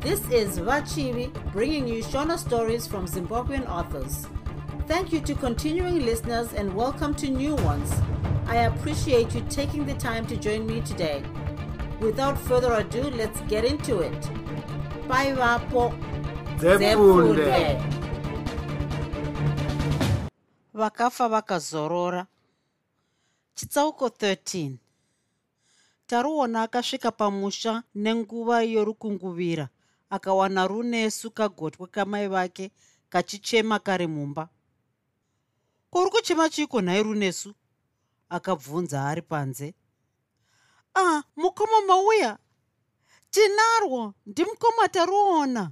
This is Vachivi bringing you Shona stories from Zimbabwean authors. Thank you to continuing listeners and welcome to new ones. I appreciate you taking the time to join me today. Without further ado, let's get into it. Bye, Vapo. Vakafa vakazorora chitsauko 13 taruona akasvika pamusha nenguva yorukunguvira akawana runesu kagotwe kamai vake kachichema kari mumba. Kuri kuchema chiiko nhai runesu akabvunza ari panze. Ah mukoma mauya? Tinarwo ndimukoma taruona.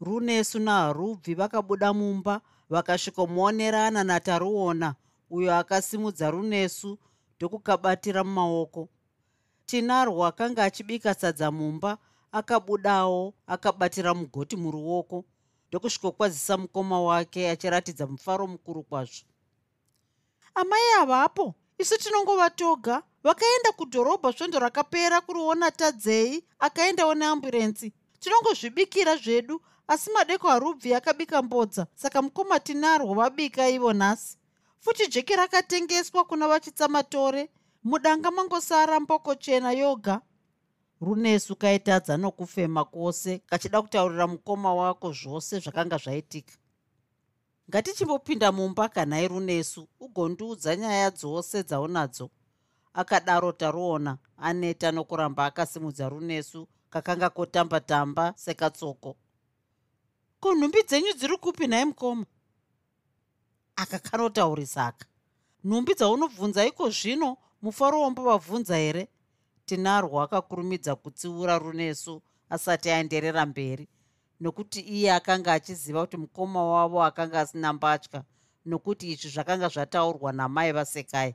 Runesu naharubvi vakabuda mumba vakasvikomuonerana nataruona uyo akasimudza runesu ndokukabatira mumaoko. Tinarwo akanga achibika sadza mumba akabudawo akabatira mugoti muruoko ndokusvikokwazisa mukoma wake achiratidza mufaro mukuru kwazvo. Amai havapo isu tinongova toga vakaenda kudhorobha svondo rakapera kuriona tadzei akaendawo neamburensi tinongozvibikira zvedu asi madeko harubvi akabika mbodza saka mukoma tinarwo vabika ivo nhasi. Futi jeki rakatengeswa kuna vachitsamatore. Mudanga mangosara mboko chena yoga runesu kaitadza nokufema kwose kachida kutaurira mukoma wako zvose zvakanga zvaitika. Ngatichimbopinda mumba kanhai runesu ugondiudza nyaya dzose dzaunadzo. Akadaro taruona aneta nokuramba akasimudza runesu kakanga kotamba-tamba sekatsoko. Ko nhumbi dzenyu dziri kupi nhai mukoma? Aka nhumbi dzaunobvunza iko zvino? Mufaro wambovabvunza here tinarwo akakurumidza kutsiura runesu asati aenderera mberi. Nokuti iye akanga achiziva kuti mukoma wavo akanga asina mbatya nokuti izvi zvakanga zvataurwa namai vasekai.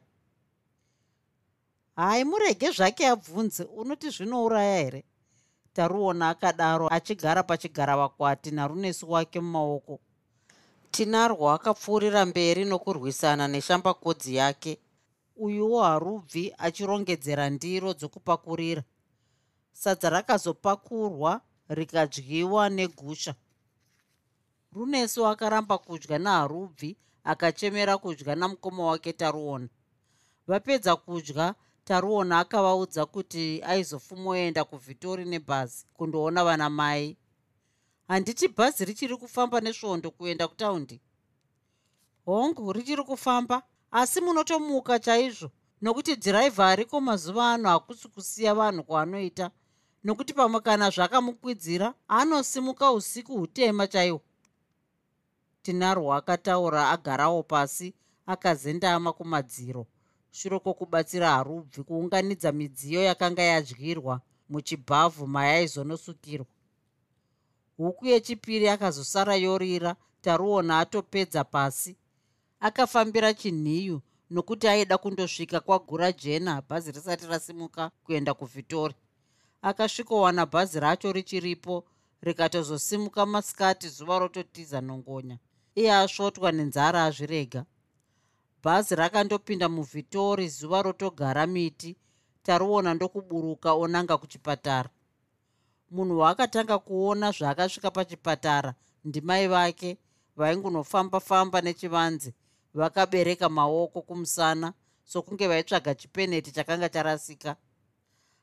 Hai murege zvake abvunze unoti zvinouraya here? Taruona akadaro achigara pachigara vakwati narunesu wake mumaoko. Tinarwo akapfuurira mberi nokurwisana neshambakodzi yake uyuwo harubvi achirongedzera ndiro dzokupakurira. Sadza rakazopakurwa rikadyiwa negusha. Runesu akaramba kudya naharubvi akachemera kudya namukoma wake taruona. Vapedza kudya taruona akavaudza kuti aizofumoenda kuvhitori nebhazi kundoona vana mai. Handiti bhazi richiri kufamba nesvondo kuenda kutaundi? Hongu richiri kufamba asi munotomuka chaizvo nokuti dhiraivha ariko mazuva ano hakusi kusiya vanhu kwaanoita. Nokuti pamwe kana zvakamukwidzira anosimuka usiku hutema chaihwo tinarwo akataura agarawo pasi akazendama kumadziro. Shure kwokubatsira harubvi kuunganidza midziyo yakanga yadyirwa muchibhavhu mayaizonosukirwa huku yechipiri akazosara yorira taruona atopedza pasi akafambira chinhiyu nokuti aida kundosvika kwagura jena bhazi risati rasimuka kuenda kuvhitori. Akasvikowana bhazi racho richiripo rikatozosimuka masikati zuva rototiza nongonya. Iye asvotwa nenzara azvirega. Bhazi rakandopinda muvhitori zuva rotogara miti taruona ndokuburuka onanga kuchipatara. Munhu waakatanga kuona zvaakasvika pachipatara ndimai vake vaingunofamba-famba nechivanze vakabereka maoko kumusana sokunge vaitsvaga chipeneti chakanga charasika.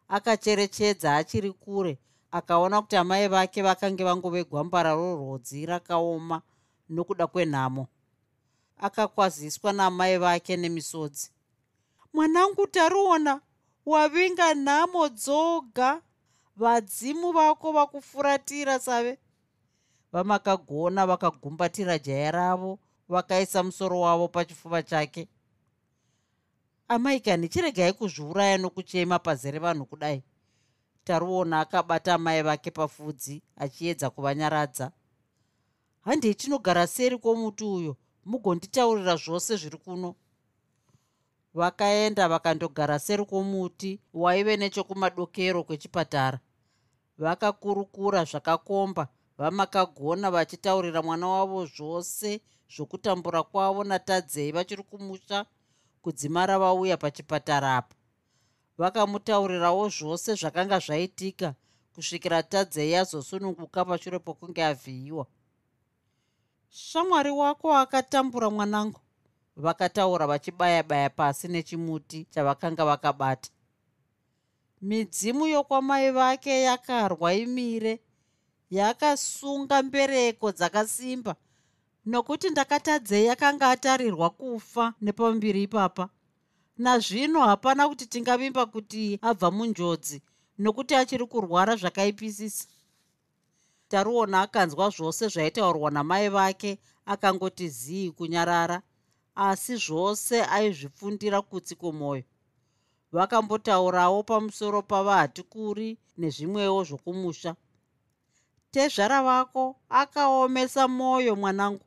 Akacherechedza achiri kure akaona kuti amai vake vakange vangove gwambara rorwodzi rakaoma nokuda kwenhamo. Akakwaziswa naamai vake nemisodzi. Mwanangu taruona wavinga nhamo dzoga. Vadzimu vako vakufuratira save. Vamakagona vakagumbatira jaya ravo vakaisa musoro wavo pachifuva chake. Amai kani chiregai kuzviuraya nokuchema pazere vanhu kudai. Taruona akabata amai vake pafudzi achiedza kuvanyaradza. Handei tinogara seri kwomuti uyo? Mugonditaurira zvose zviri kuno. Vakaenda vakandogara seri kwomuti waive nechokumadokero kwechipatara. Vakakurukura zvakakomba vamakagona vachitaurira mwana wavo zvose zvokutambura kwavo natadzei vachiri kumusha kudzimara vauya pachipatara apa vakamutaurirawo zvose zvakanga zvaitika kusvikira tadzei azosununguka pashure pokunge avhiyiwa. Shamwari wako akatambura mwanangu vakataura vachibaya baya pasi nechimuti chavakanga vakabata. Midzimu yokwamai vake yakarwa imire yakasunga mbereko dzakasimba nokuti ndakatadzei akanga atarirwa kufa nepambiri ipapa. Nazvino hapana kuti tingavimba kuti abva munjodzi nokuti achiri kurwara zvakaipisisa. Taruona akanzwa zvose zvaitaurwa namai vake akangoti zii kunyarara asi zvose aizvipfundira kutsi kwomwoyo vakambotaurawo pamusoro pavahatikuri nezvimwewo zvokumusha. Tezvara vako akaomesa mwoyo mwanangu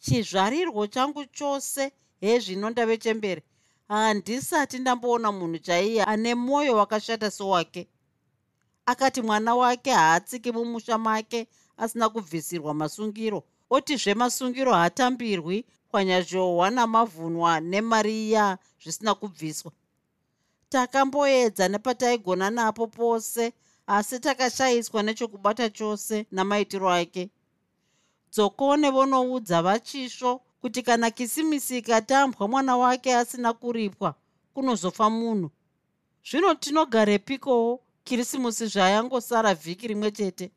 chizvarirwo changu chose. Hezvino ndave chembere handisati ndamboona munhu chaiye ane mwoyo wakashata sowake. Akati mwana wake haatsiki mumusha make asina kubvisirwa masungiro. Otizve masungiro haatambirwi kwanyazhohwa namavhunwa nemari iya zvisina kubviswa. Takamboedza nepataigona napo pose asi takashayiswa nechokubata chose namaitiro ake dzokone vonoudza vachisvo kuti kana kisimisi ikatambwa mwana wake asina kuripwa kunozofa munhu. Zvino tinogarepikowo kirisimusi zvayangosara vhiki rimwe chete?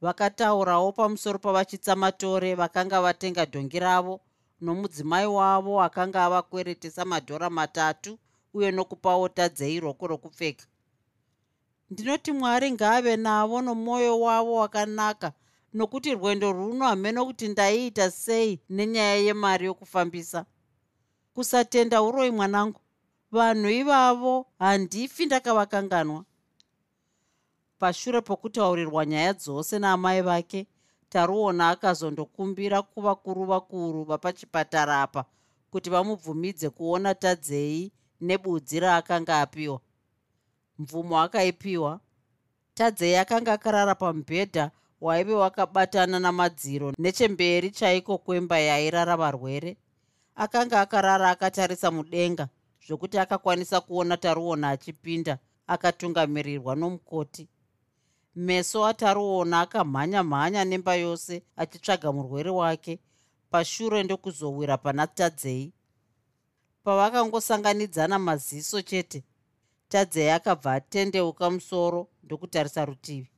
Vakataurawo pamusoro pavachitsamatore vakanga vatenga dhongi ravo nomudzimai wavo akanga avakweretesa madhora matatu uye nokupawo tadzei roko rokupfeka ndinoti mwari ngaave navo nomwoyo wavo wakanaka nokuti rwendo runo hamene kuti ndaiita sei nenyaya yemari yokufambisa. Kusatenda uroi mwanangu. Vanhu ivavo handifi ndakavakanganwa. Pashure pokutaurirwa nyaya dzose naamai vake taruona akazondokumbira kuvakuru vakuru vapachipatara apa kuti vamubvumidze kuona tadzei nebudzi raakanga apiwa. Mvumo akaipiwa. Tadzei akanga akarara pamubhedha waive wakabatana namadziro. Nechemberi chaiko kwemba yairara varwere? Akanga akarara akatarisa mudenga zvokuti akakwanisa kuona taruona achipinda akatungamirirwa nomukoti. Meso ataruona akamhanya mhanya nemba yose achitsvaga murwere wake pashure ndokuzowira pana tadzei. Pavakangosanganidzana maziso chete tadzei akabva atendeuka musoro ndokutarisa rutivi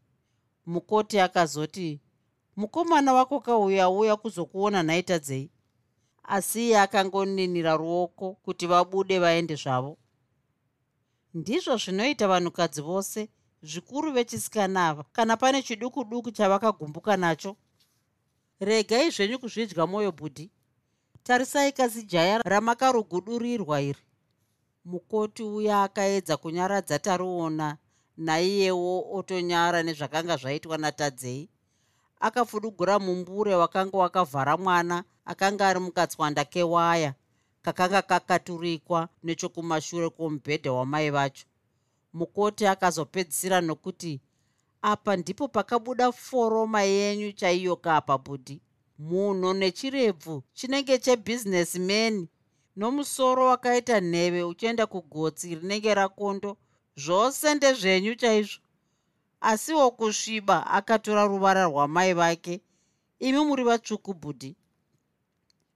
mukoti akazoti mukomana wako kauyauya kuzokuona nhai tadzei asi iye akangoninira ruoko kuti vabude vaende zvavo. Ndizvo zvinoita vanhukadzi vose zvikuru vechisikana ava. Kana pane chiduku duku chavakagumbuka nacho regai zvenyu kuzvidya mwoyo bhudhi. Tarisai kasi jaya ramakarugudurirwa iri. Mukoti uya akaedza kunyaradza taruona naiyewo otonyara nezvakanga zvaitwa natadzei. Akafudugura mumbure wakanga wakavhara mwana akanga ari mukatswanda kewaya kakanga kakaturikwa nechokumashure kwomubhedha wamai vacho. Mukoti akazopedzisira nokuti apa ndipo pakabuda foroma yenyu chaiyo kapa bhudhi. Munhu nechirebvu chinenge chebhizinesimeni nomusoro wakaita nheve uchienda kugotsi rinenge rakondo zvose ndezvenyu chaizvo. Asiwo kusviba akatora ruvara rwamai vake imi muri vatsvuku bhudhi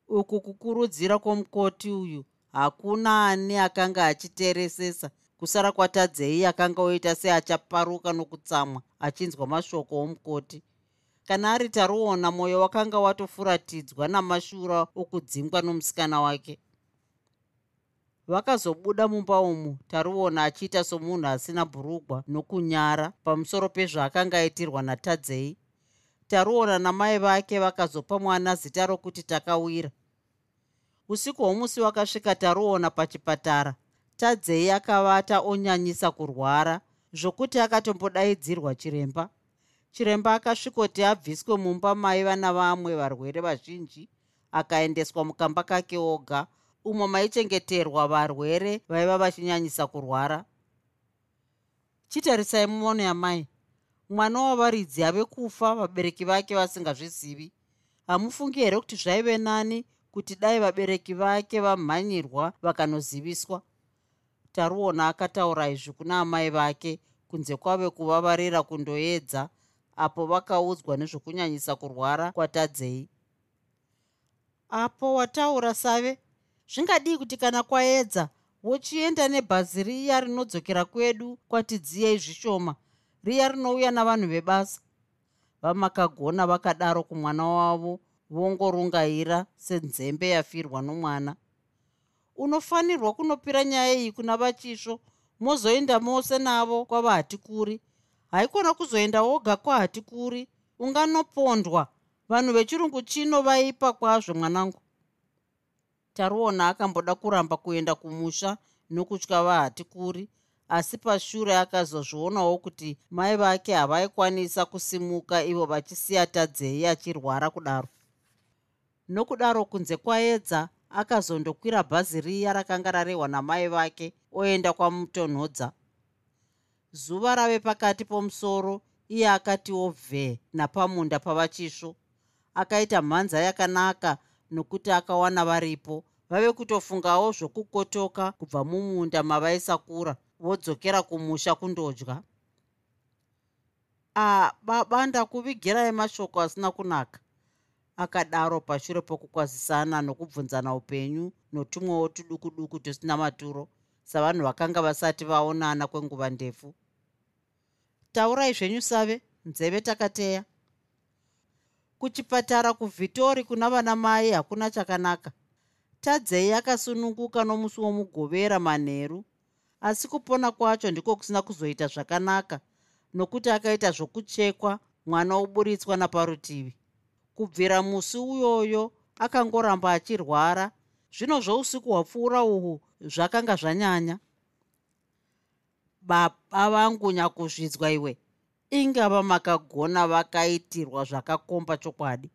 uku kukurudzira kwomukoti uyu hakuna ani akanga achiteresesa. Kusara kwatadzei akanga oita seachaparuka nokutsamwa achinzwa mashoko omukoti. Kana ari taruona mwoyo wakanga watofuratidzwa namashura okudzingwa nomusikana wake vakazobuda mumba umu taruona achiita somunhu asina bhurugwa nokunyara pamusoro pezvaakanga aitirwa natadzei. Taruona namai vake vakazopa mwana zita rokuti takawira. Usiku hwomusi wakasvika taruona pachipatara tadzei akavata onyanyisa kurwara zvokuti akatombodaidzirwa chiremba. Chiremba akasvikoti abviswe mumba maiva navamwe varwere vazhinji akaendeswa mukamba kake oga umo maichengeterwa varwere vaiva vachinyanyisa kurwara. Chitarisai mumono yamai. Mwana wavaridzi ave kufa vabereki vake vasingazvizivi. Hamufungi here kuti zvaive nani kuti dai vabereki vake vamhanyirwa vakanoziviswa? Taruona akataura izvi kuna amai vake kunze kwave kuvavarira kundoedza apo vakaudzwa nezvokunyanyisa kurwara kwatadzei. Apo wataura save zvingadii kuti kana kwaedza wochienda nebhazi riya rinodzokera kwedu kwatidziyei zvishoma riya rinouya navanhu vebasa. Vamakagona vakadaro kumwana wavo vongorungaira senzembe yafirwa nomwana. Unofanirwa kunopira nyaya iyi kuna vachisvo mozoenda mose navo kwavahatikuri. Haikona kuzoenda woga kwahatikuri unganopondwa. Vanhu vechirungu chino vaipa kwazvo mwanangu taruona akamboda kuramba kuenda kumusha nokutya vahatikuri asi pashure akazozvionawo kuti mai vake havaikwanisa kusimuka ivo vachisiya tadzei achirwara kudaro. Nokudaro kunze kwaedza akazondokwira bhazi riya rakanga rarehwa namai vake oenda kwamutonhodza. Zuva rave pakati pomusoro iye akatiwo vhe napamunda pavachisvo akaita mhanza yakanaka nokuti akawana varipo. Vave kutofungawo zvokukotoka kubva mumunda mavaisakura vodzokera kumusha kundodya. A baba ndakuvigirai mashoko asina kunaka. Akadaro pashure pokukwazisana nokubvunzana upenyu notumwewo tuduku duku tusina maturo savanhu vakanga vasati vaonana kwenguva ndefu. Taurai zvenyu save nzeve takateya kuchipatara kuvhitori kuna vana mai hakuna chakanaka. Tadzei akasununguka nomusi womugovera manheru asi kupona kwacho ndiko kusina kuzoita zvakanaka nokuti akaita zvokuchekwa mwana oburitswa naparutivi. Kubvira musi uyoyo akangoramba achirwara zvino zvousiku hwapfuura uhwu zvakanga zvanyanya. Baba vangu nyakuzvidzwa iwe ingava makagona vakaitirwa zvakakomba chokwadi.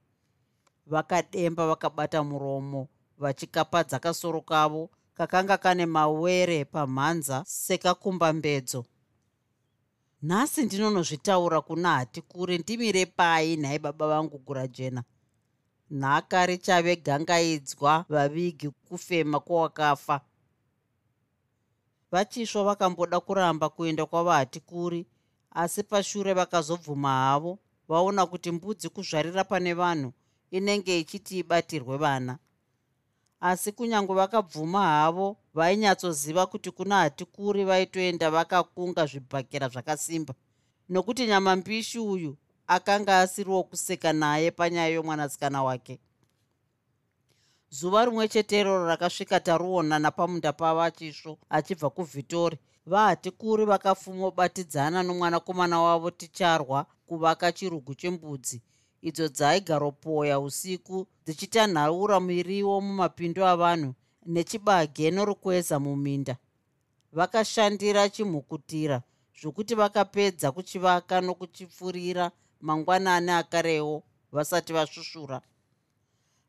Vakademba vakabata muromo vachikapadza kasoro kavo kakanga kane mawere pamhanza sekakumba mbedzo. Nhasi ndinonozvitaura kuna hati kure ndimire pai nhai baba vangu gura jena nhaka richave gangaidzwa vavigi kufema kwowakafa vachisva vakamboda kuramba kuenda kwavahati kuri asi pashure vakazobvuma havo vaona kuti mbudzi kuzvarira pane vanhu inenge ichiti ibatirwe vana. Asi kunyange vakabvuma havo vainyatsoziva kuti kuna hatikuri vaitoenda vakakunga zvibhakera zvakasimba. Nokuti nyama mbishi uyu akanga asiriwo kuseka naye panyaya yomwanasikana wake. Zuva rimwe chetero rakasvika taruona napamunda pavachisvo achibva kuvhitori vahatikuri vakafumobatidzana nomwanakomana wavo ticharwa kuvaka chirugu chembudzi. Idzo dzaigaropoya usiku dzichitanhaura miriwo mumapindu avanhu nechibage norukweza muminda. Vakashandira chimhukutira zvokuti vakapedza kuchivaka nokuchipfurira mangwanani akarewo vasati vasvushura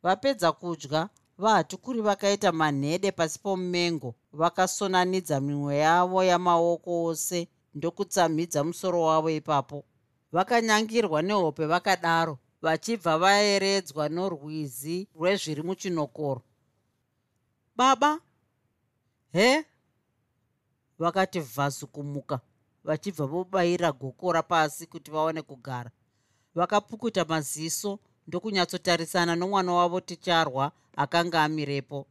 vapedza kudya vahatikuri vakaita manhede pasi pomumengo vakasonanidza mimwe yavo yamaoko ose ndokutsamhidza musoro wavo ipapo. Vakanyangirwa nehope vakadaro vachibva vaeredzwa norwizi rwezviri muchinokoro. Baba! He? Vakati vhazukumuka vachibva vobayira gokora pasi kuti vaone kugara. Vakapukuta maziso ndokunyatsotarisana nomwana wavo ticharwa akanga amirepo.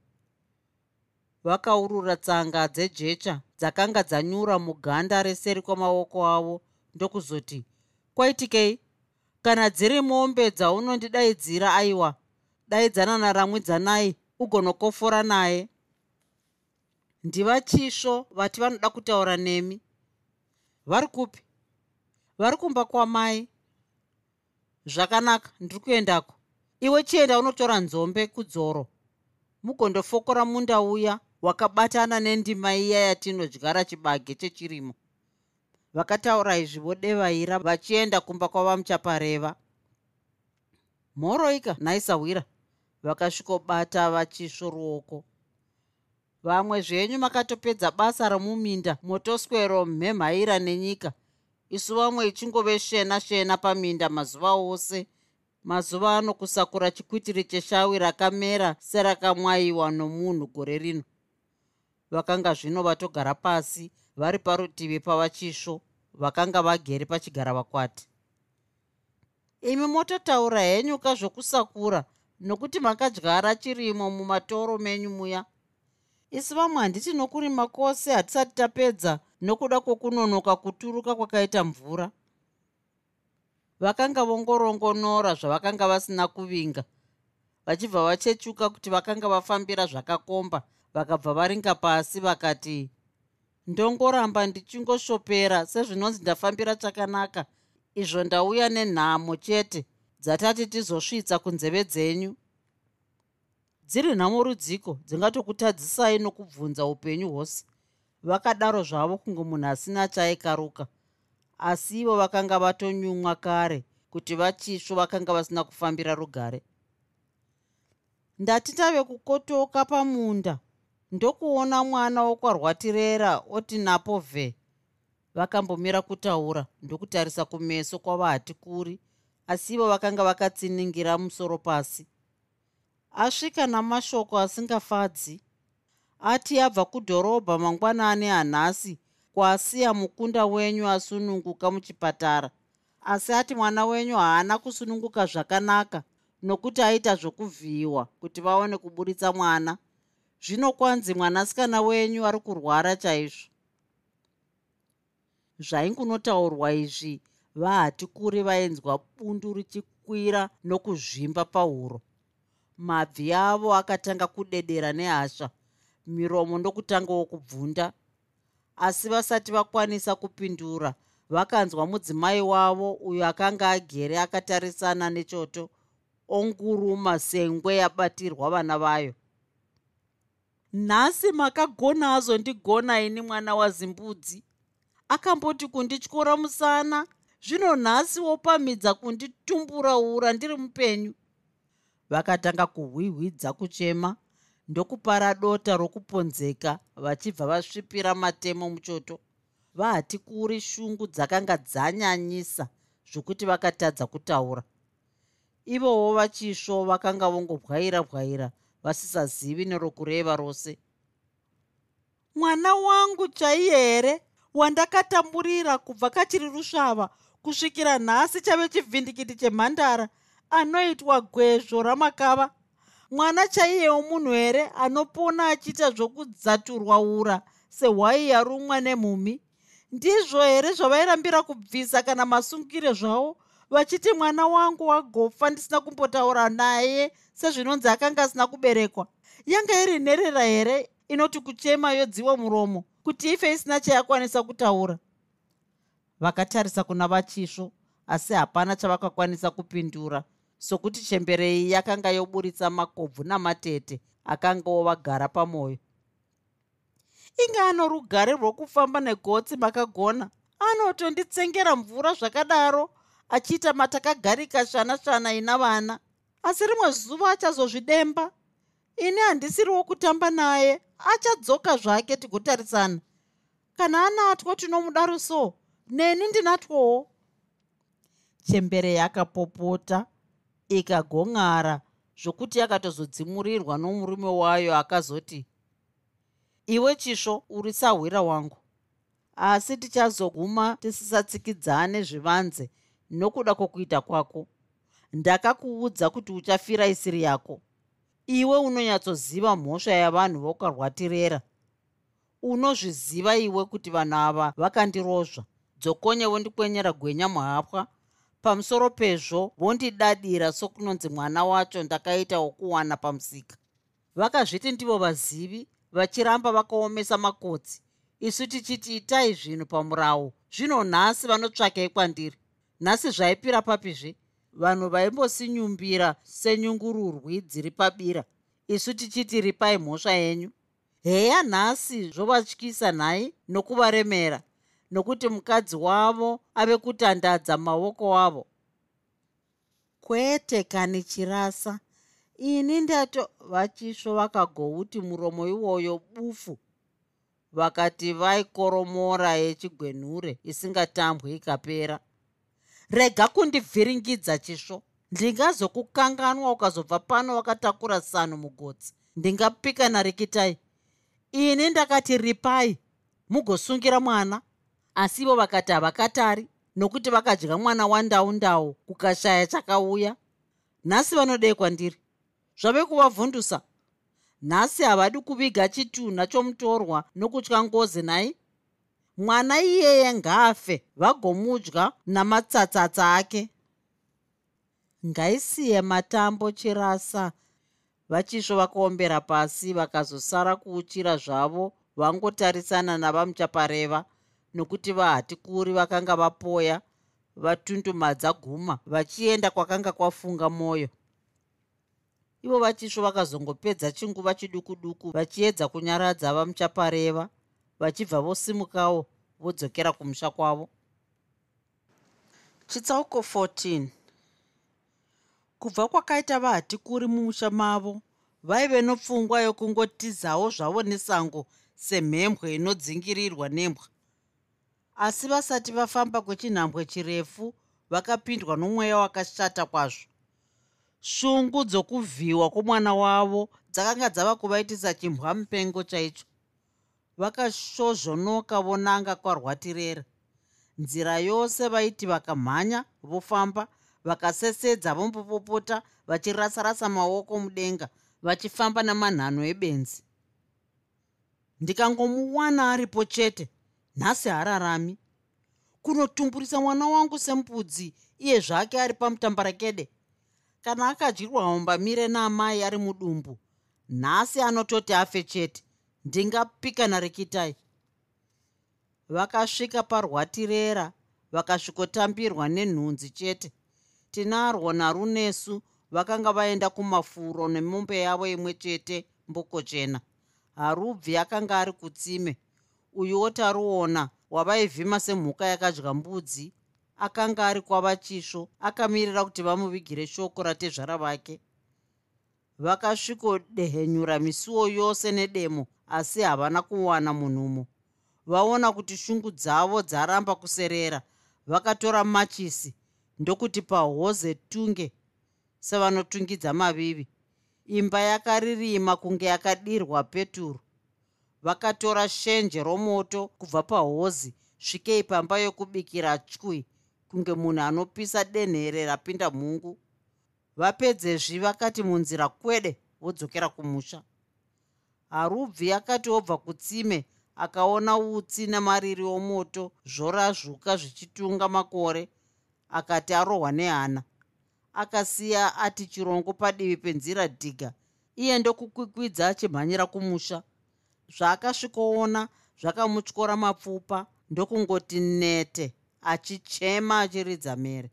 Vakaurura tsanga dzejecha dzakanga dzanyura muganda reseri kwamaoko avo ndokuzoti kwaitikei? Kana dziri mombe dzaunondidaidzira aiwa daidzana naramwidzanai ugonokofora naye. Ndivachisvo vati vanoda kutaura nemi vari kupi? Vari kumba kwamai zvakanaka ndiri kuendako iwe chienda unotora nzombe kudzoro. Mugondofokora munda uya wakabatana nendima iya yatinodyara chibage chechirimo. Vakataura izvi vodevaira vachienda kumba kwavamuchapareva mhoroika naisahwira vakasvikobata vachisvo ruoko. Vamwe zvenyu makatopedza basa romuminda motoswero mhemhaira nenyika isu vamwe ichingove shena shena paminda mazuva ose. Mazuva ano kusakura chikwitiri cheshawi rakamera serakamwayiwa nomunhu gore rino. Vakanga zvino vatogara pasi vari parutivi pavachisvo vakanga vagere pachigara vakwati. Imi mototaura henyuka zvokusakura nokuti makadyara chirimo mumatoro menyu muya. Isi vamwe handiti nokurima kwose hatisati tapedza nokuda kwokunonoka kuturuka kwakaita mvura. Vakanga vongorongonora zvavakanga vasina kuvinga vachibva vachechuka kuti vakanga vafambira zvakakomba vakabva varinga pasi vakati ndongoramba ndichingoshopera sezvinonzi ndafambira chakanaka. Izvo ndauya nenhamo chete dzatati tizosvitsa kunzeve dzenyu. Dziri nhamo rudziko dzingatokutadzisai nokubvunza upenyu hwose vakadaro zvavo kunge munhu asina chaikaruka. Asi ivo vakanga vatonyumwa kare kuti vachisvo vakanga vasina kufambira rugare. Ndati tave kukotoka pamunda ndokuona mwana wokwarwatirera oti napo vhe. Vakambomira kutaura ndokutarisa kumeso kwavahati kuri asi ivo vakanga vakatsiningira musoro pasi. Asvika namashoko asingafadzi ati abva kudhorobha mangwanani hanhasi kwasiya mukunda wenyu asununguka muchipatara. Asi ati mwana wenyu haana kusununguka zvakanaka nokuti aita zvokuvhiyiwa kuti vaone kuburitsa mwana. Zvino kwanzi mwanasikana wenyu ari kurwara chaizvo? Zvaingunotaurwa izvi vahati kuri vainzwa bundu richikwira nokuzvimba pahuro. Mabvi avo akatanga kudedera nehasha miromo ndokutangawo kubvunda asi vasati vakwanisa kupindura vakanzwa mudzimai wavo uyo akanga agere akatarisana nechoto onguruma sengwe yabatirwa vana vayo. Nhasi makagona azondigona ini mwana wazimbudzi akamboti kundityora musana zvino nhasi wopamhidza kunditumbura ura ndiri mupenyu. Vakatanga kuhwihwidza kuchema ndokupara dota rokuponzeka vachibva vasvipira matemo muchoto. Vahati kuri shungu dzakanga dzanyanyisa zvokuti vakatadza kutaura. Ivowo vachisvo vakanga vongobwaira bwaira vasisazivi nerokureva rose. Mwana wangu chaiye here? Wandakatamburira kubva kachiri rusvava kusvikira nhasi chave chivhindikiti chemhandara anoitwa gwezvo ramakava mwana chaiyewo munhu here anopona achiita zvokudzaturwa ura sehwai yarumwa nemhumi? Ndizvo here zvavairambira kubvisa kana masungire zvavo vachiti mwana wangu wagofa ndisina kumbotaura naye sezvinonzi akanga asina kuberekwa. Yanga iri nherera here inoti kuchema yodziwa muromo kuti ife isina chayakwanisa kutaura? Vakatarisa kuna vachisvo asi hapana chavakakwanisa kupindura sokuti chemberei yakanga yoburitsa makobvu namatete akangawo vagara pamwoyo inge ano rugare rwokufamba negotsi makagona anotonditsengera mvura zvakadaro achiita matakagarika shana shana ina vana. Asi rimwe zuva achazozvidemba. Ini handisiriwo kutamba naye achadzoka zvake tigotarisana kana anatwa tinomuda so neni ndinatwowo. Chembere yakapopota ikagong'ara zvokuti yakatozodzimurirwa nomurume wayo akazoti iwe chisvo uri sahwira wangu asi tichazoguma tisisatsikidzane zvivanze nokuda kwokuita kwako. Ndakakuudza kuti uchafira isiri yako. Iwe unonyatsoziva mhosva yavanhu vokarwatirera. Unozviziva iwe kuti vanhu ava vakandirozva. Dzokonye vondikwenyera gwenya muhapwa pamusoro pezvo vondidadira sokunonzi mwana wacho ndakaita wokuwana pamusika. Vakazviti ndivo vazivi vachiramba vakaomesa makotsi. Isu tichiti itai zvinhu pamurawo zvino nhasi vanotsvakei kwandiri. Nhasi zvaipira papizve vanhu vaimbosinyumbira senyungururwi dziri pabira. Isu tichiti ripai mhosva yenyu. Heya nhasi zvovatyisa nhai nokuvaremera nokuti mukadzi wavo ave kutandadza maoko avo kwete kani chirasa. Ini ndato vachisvo vakagouti muromo iwoyo bufu vakati vaikoromora yechigwenhure isingatambwi ikapera. Rega kundivhiringidza chisvo. Ndingazokukanganwa ukazobva pano wakatakura sano mugotsi. Ndingapika narikitai. Ini ndakati ripai mugosungira mwana asi ivo vakati havakatari nokuti vakadya mwana wandau ndau kukashaya chakauya. Nhasi vanodei kwandiri zvave kuvavhundusa. Nhasi havadi kuviga chitunha chomutorwa nokutya ngozi nai. Mwana iyeye ngaafe vagomudya namatsatsatsa ake. Ngaisiye matambo chirasa. Vachisvo vakaombera pasi vakazosara kuuchira zvavo vangotarisana navamuchapareva nokuti vahatikuri vakanga vapoya vatundumadza guma vachienda kwakanga kwafunga mwoyo ivo vachisvo vakazongopedza chinguva chiduku duku vachiedza kunyaradza vamuchapareva vachibva vosimukawo vodzokera kumusha kwavo. Chitsauko 14 kubva kwakaita vahatikuri mumusha mavo vaive nopfungwa yokungotizawo zvavo nesango semhembwe inodzingirirwa nembwa asi vasati vafamba kwechinhambwe chirefu vakapindwa nomweya wakashata kwazvo. Shungu dzokuvhiwa kwomwana wavo dzakanga dzava kuvaitisa chimbwa mupengo chaicho vakashozvonoka vonanga kwarwatirera. Nzira yose vaiti vakamhanya vofamba vakasesedza vombopopota vachirasarasa maoko mudenga vachifamba namanhano ebenzi. Ndikangomuwana aripo chete nhasi hararami kunotumburisa mwana wangu sembudzi iye zvake ari pamutambarakede. Kana akadyirwa hombamire naamai ari mudumbu nhasi anototi afe chete ndingapika narikitai vakasvika parwatirera vakasvikotambirwa nenhunzi chete. Tinarwo narunesu vakanga vaenda kumafuro nemombe yavo imwe chete mboko chena. Harubvi akanga ari kutsime uyuwo taruona wavaivhima semhuka yakadya mbudzi akanga ari kwavachisvo akamirira kuti vamuvigire shoko ratezvara vake. Vakasvikodehenyura misuwo yose nedemo asi havana kuwana munhumo vaona kuti shungu dzavo dzaramba kuserera vakatora machisi ndokuti pahoze tunge sevanotungidza mavivi. Imba yakaririma kunge yakadirwa peturu vakatora shenje romoto kubva pahozi. Svikei pamba yokubikira tyi kunge munhu anopisa denhere rapinda mhungu. Vapedzezvi vakati munzira kwede vodzokera kumusha. Harubvi akati obva kutsime akaona utsi namariri omoto zvorazvuka zvichitunga makore akati arohwa nehana. Akasiya ati chirongo padivi penzira dhiga. Iye ndokukwikwidza achimhanyira kumusha zvaakasvikoona zvakamutyora mapfupa ndokungoti nete achichema achiridza mere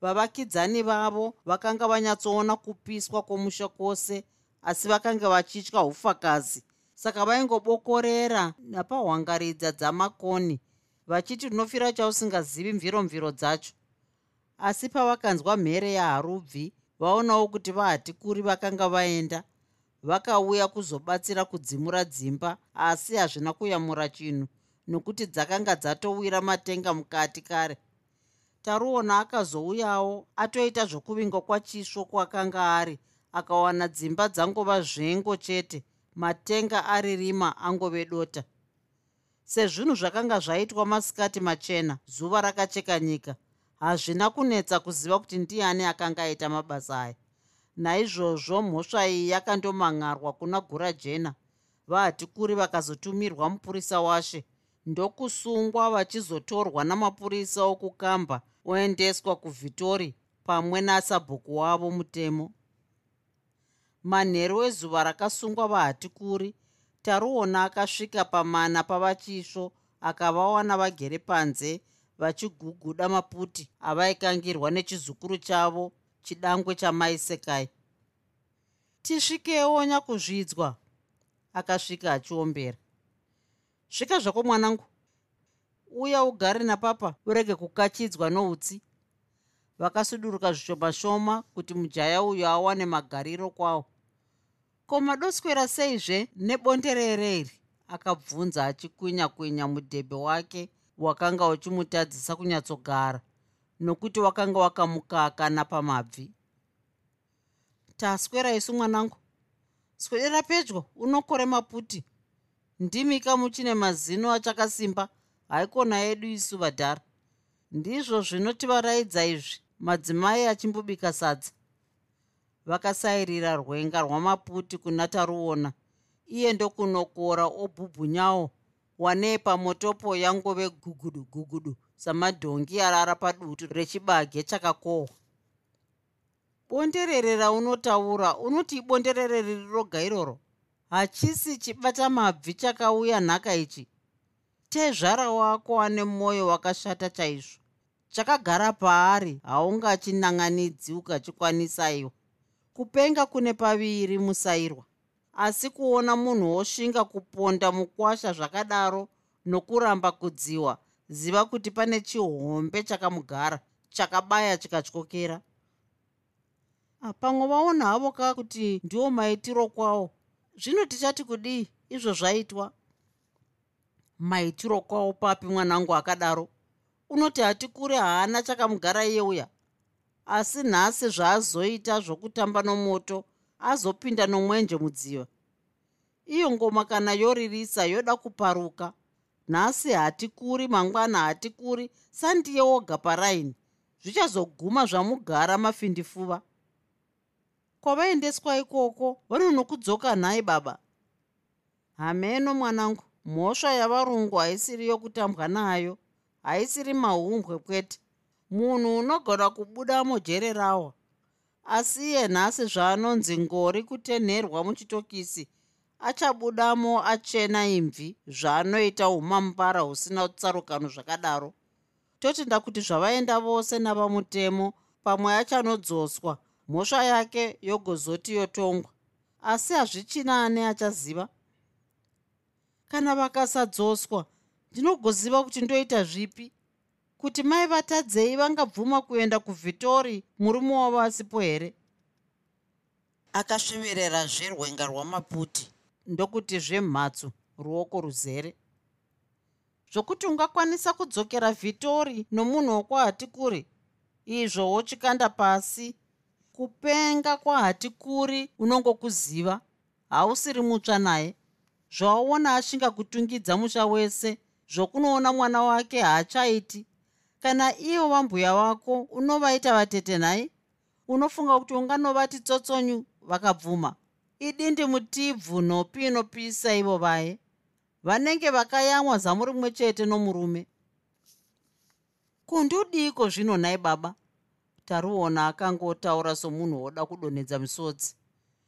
vavakidzani vavo vakanga vanyatsoona kupiswa kwomusha kwose asi vakanga vachitya ufakazi saka vaingobokorera napahwangaridza dzamakoni vachiti unofira chausingazivi mviromviro dzacho. Asi pavakanzwa mhere yaharubvi vaonawo kuti vahatikuri vakanga vaenda vakauya kuzobatsira kudzimura dzimba asi hazvina kuyamura chinhu nokuti dzakanga dzatowira matenga mukati kare. Taruona akazouyawo atoita zvokuvingwa kwachisvo kwakanga ari akawana dzimba dzangova zvengo chete matenga ari rima angove dota. Sezvinhu zvakanga zvaitwa masikati machena zuva rakacheka nyika hazvina kunetsa kuziva kuti ndiani akanga aita mabasa aya naizvozvo mhosva iyi yakandomangarwa kuna gura jena vahatikuri vakazotumirwa mupurisa washe. Ndokusungwa vachizotorwa namapurisa okukamba oendeswa kuvhitori pamwe nasabhuku wavo mutemo. Manheru wezuva rakasungwa vahatikuri taruona akasvika pamana pavachisvo akavawana vagere panze vachiguguda maputi avaikangirwa nechizukuru chavo chidangwe chamaisekai tisvikewo nyakuzvidzwa akasvika achiombera svika zvako mwanangu. Uya ugare napapa urege kukachidzwa noutsi. Vakasuduruka zvishoma shoma kuti mujaya uyo awane magariro kwawo. Ko madoswera seizve nebonderere iri? Akabvunza achikwinya kwinya mudhebhe wake wakanga uchimutadzisa kunyatsogara nokuti wakanga wakamukaka napamabvi taswera isu mwanangu. Swedera pedyo unokore maputi. Ndimi kamuchine mazino achakasimba. Haikona yedu isu vadhara. Ndizvo zvinotivaraidza izvi madzimai achimbobika sadza. Vakasairira rwenga rwamaputi kuna taruona. Iye ndokunokora obhubhunyawo wanei pamotopo yangove gugudu gugudu samadhongi arara padutu rechibage chakakohwa. Bonderere raunotaura unoti ibonderere riri roga iroro hachisi chibata mabvi chakauya nhaka ichi. Tezvara wako ane mwoyo wakashata chaizvo. Chakagara paari haungachinanganidzi ukachikwanisaiwa kupenga kune paviri musairwa asi kuona munhu wosvinga kuponda mukwasha zvakadaro nokuramba kudziwa ziva kuti pane chihombe chakamugara chakabaya chikatyokera. Pamwe vaona havo ka kuti ndiwo maitiro kwawo zvino tichati kudii izvo zvaitwa? Maitiro kwawo papi mwanangu akadaro. Unoti hatikure haana chakamugara iye uya asi nhasi zvaazoita zvokutamba nomoto azopinda nomwenje mudziva iyo ngoma kana yoririsa yoda kuparuka nhasi hatikuri mangwana hatikuri sandiye woga paraini. Zvichazoguma zvamugara mafindifuva. Kwavaendeswa ikoko vanonokudzoka nhai baba? Hameno mwanangu. Mhosva yavarungu haisiri yokutambwa nayo. Haisiri maumbwe kwete. Munhu unogona kubuda mujere rawo. Asi iye nhasi zvaanonzi ngori kutenherwa muchitokisi achabudamo achena imvi zvaanoita umambara husina tsarukano zvakadaro. Totenda kuti zvavaenda vose navamutemo pamwe achanodzoswa mhosva yake yogozoti yotongwa. Asi hazvichina ane achaziva. Kana vakasadzoswa ndinogoziva kuti ndoita zvipi? Kuti mai vatadzei vangabvuma kuenda kuvhitori murume wavo asipo here? Akasveverera zverwenga rwamaputi ndokuti zvemhatso ruoko ruzere. Zvokuti ungakwanisa kudzokera vhitori nomunhu wokwahatikuri izvo wochikanda pasi. Kupenga kwahatikuri unongokuziva hausiri mutsva naye. Zvawaona ashinga kutungidza musha wese zvokunoona mwana wake haachaiti. Kana ivo vambuya vako unovaita vatete nhai unofunga kuti unganovati tsotsonyu vakabvuma idindi mutibvu nhopi inopisa ivo vaye. Vanenge vakayamwa zamu rimwe chete nomurume. Kundudiko zvino nhai baba? Taruona akangotaura somunhu woda kudonhedza misodzi.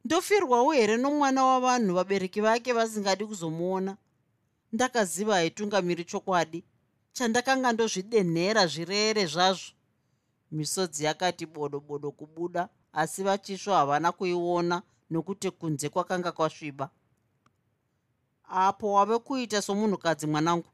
Ndofirwawo here nomwana wavanhu vabereki vake vasingadi kuzomuona? Ndakaziva haitungamiri chokwadi chandakanga ndozvidenhera zvirere zvazvo. Misodzi yakati bodo bodo kubuda asi vachisvo havana kuiona nokuti kunze kwakanga kwasviba. Apo wave kuita somunhukadzi mwanangu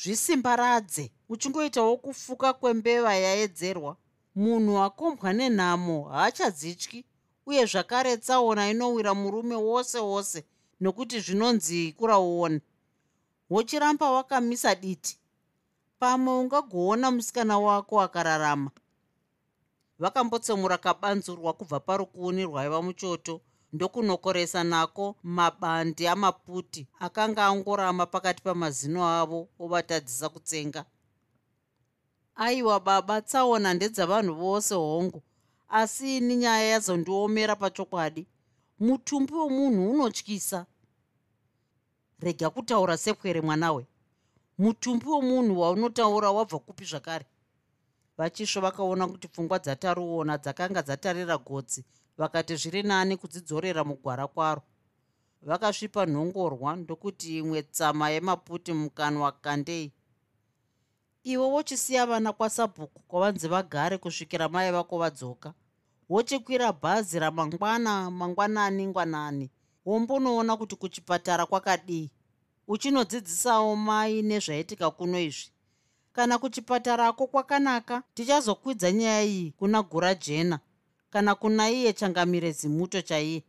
zvisimbaradze. Uchingoitawo kufuka kwembeva yaedzerwa munhu akombwa nenhamo haachadzityi uye zvakare tsaona inowira murume wose wose nokuti zvinonzi kurauoni wochiramba wakamisa diti. Pamwe ungagoona musikana wako akararama. Vakambotsemura kabanzurwa kubva parukuni rwaiva muchoto ndokunokoresa nako mabandi amaputi akanga angorama pakati pamazino avo ovatadzisa kutsenga. Aiwa baba tsaona ndedzavanhu vose hongu. Asi ini nyaya yazondiomera pachokwadi. Mutumbi womunhu unotyisa. Rega kutaura sekwere mwanawe. Mutumbi womunhu waunotaura wabva kupi zvakare? Vachisvo vakaona kuti pfungwa dzataruona dzakanga dzatarira gotsi vakati zviri nani kudzidzorera mugwara kwaro? Vakasvipa nhongorwa ndokuti imwe tsama yemaputi mukanwa kandei. Iwe wochisiya vana kwasabhuku kwavanzi vagare kusvikira mai vako vadzoka. Wochikwira bhazi ramangwana mangwanani ngwanani. Wombonoona kuti kuchipatara kwakadii. Uchinodzidzisawo mai nezvaitika kuno izvi. Kana kuchipatarako kwakanaka tichazokwidza nyaya iyi kuna gura jena kana kuna iye changamire zimuto chaiye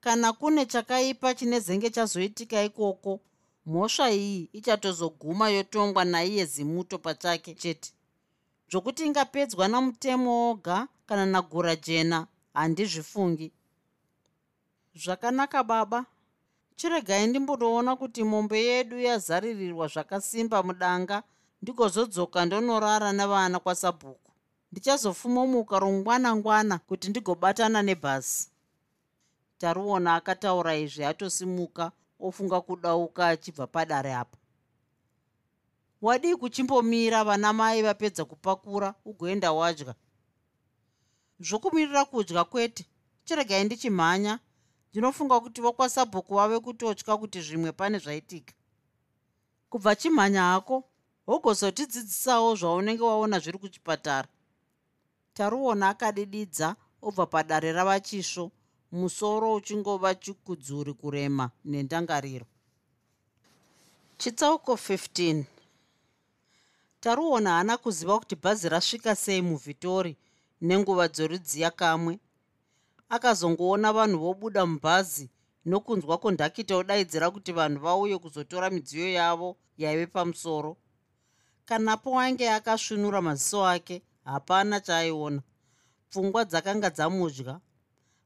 kana kune chakaipa chine zenge chazoitika ikoko mhosva iyi ichatozoguma yotongwa naiye zimuto pachake chete. Zvokuti ingapedzwa namutemo woga kana nagura jena handizvifungi. Zvakanaka baba. Chiregai ndimbonoona kuti mombe yedu yazaririrwa zvakasimba mudanga ndigozodzoka ndonorara nevana kwasabhuku ndichazofumomuka rongwana-ngwana kuti ndigobatana nebhasi taruona akataura izvi atosimuka ofunga kudauka achibva padare apa wadii kuchimbomira vana mai vapedza kupakura ugoenda wadya. Zvokumirira kudya kwete. Chiregai ndichimhanya. Ndinofunga kuti vokwasabhuku vave kutotya kuti zvimwe pane zvaitika. Kubva chimhanya hako wogozotidzidzisawo zvaunenge waona zviri kuchipatara taruona akadididza obva padare ravachisvo musoro uchingova chikudzuri kurema nendangariro. Chitsauko 15 taruona haana kuziva kuti bhazi rasvika sei muvhitori nenguva dzorudziya kamwe. Akazongoona vanhu vobuda mubhazi nokunzwa kondakita odaidzira kuti vanhu vauye kuzotora midziyo yavo yaive pamusoro. Kanapo ainge akasvinura maziso ake hapana chaaiona. Pfungwa dzakanga dzamudya.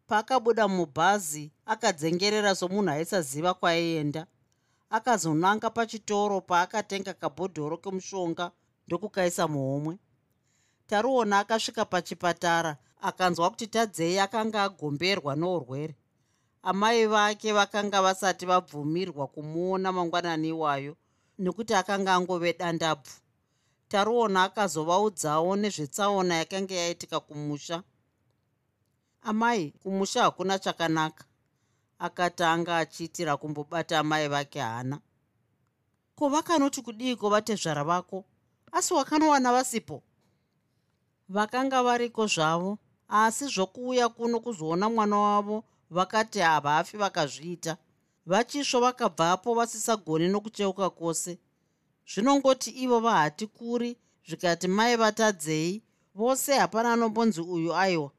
Paakabuda mubhazi akadzengerera somunhu aisaziva kwaienda akazonanga pachitoro paakatenga kabhodhoro kemushonga ndokukaisa muhomwe. Taruona akasvika pachipatara akanzwa kuti tadzei akanga agomberwa nourwere amai vake vakanga vasati vabvumirwa kumuona mangwanani iwayo nekuti akanga angove dandabvu taruona akazovaudzawo nezvetsaona yakanga yaitika kumusha. Amai kumusha hakuna chakanaka. Akatanga achiitira kumbobata amai vake hana. Ko vakanoti kudiiko vatezvara vako? Asi wakanowana vasipo? Vakanga variko zvavo asi zvokuuya kuno kuzoona mwana wavo vakati havafi vakazviita. Vachisvo vakabvapo vasisagoni nokucheuka kwose zvinongoti ivo vahati kuri zvikati mai vatadzei vose hapana anombonzi uyu aiwa.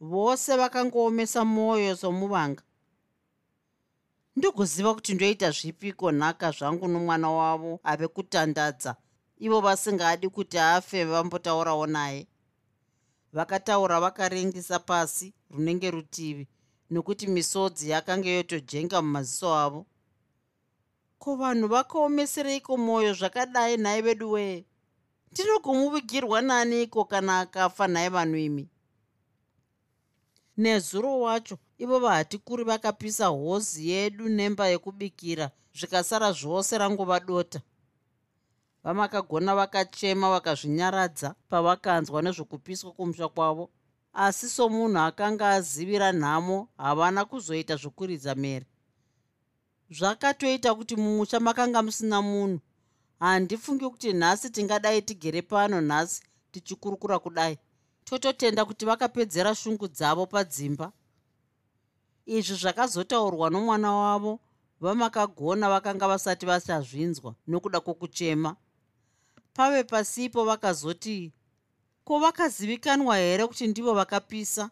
Vose vakangoomesa mwoyo somuvanga. Ndokuziva kuti ndoita zvipiko nhaka zvangu nomwana wavo ave kutandadza. Ivo vasingadi kuti afe vambotaurawo naye. Vakataura vakaringisa pasi runenge rutivi nokuti misodzi yakanga yotojenga mumaziso avo ko vanhu vakaomesereiko mwoyo zvakadai nhai vedu wee ndinogomuvigirwa naniko kana akafa nhai vanhu imi? Nezuro wacho ivo vahati kuri vakapisa hozi yedu nemba yekubikira zvikasara zvose rangova dota. Vamakagona vakachema vakazvinyaradza pavakanzwa nezvokupiswa kumusha kwavo. Asi somunhu akanga azivira nhamo havana kuzoita zvokuridza mere zvakatoita kuti mumusha makanga musina munhu. Handifungi kuti nhasi tingadai tigere pano nhasi tichikurukura kudai. Tototenda kuti vakapedzera shungu dzavo padzimba. Izvi zvakazotaurwa nomwana wavo vamakagona vakanga vasati vachazvinzwa nokuda kwokuchema. Pave pasipo vakazoti ko vakazivikanwa here kuti ndivo vakapisa?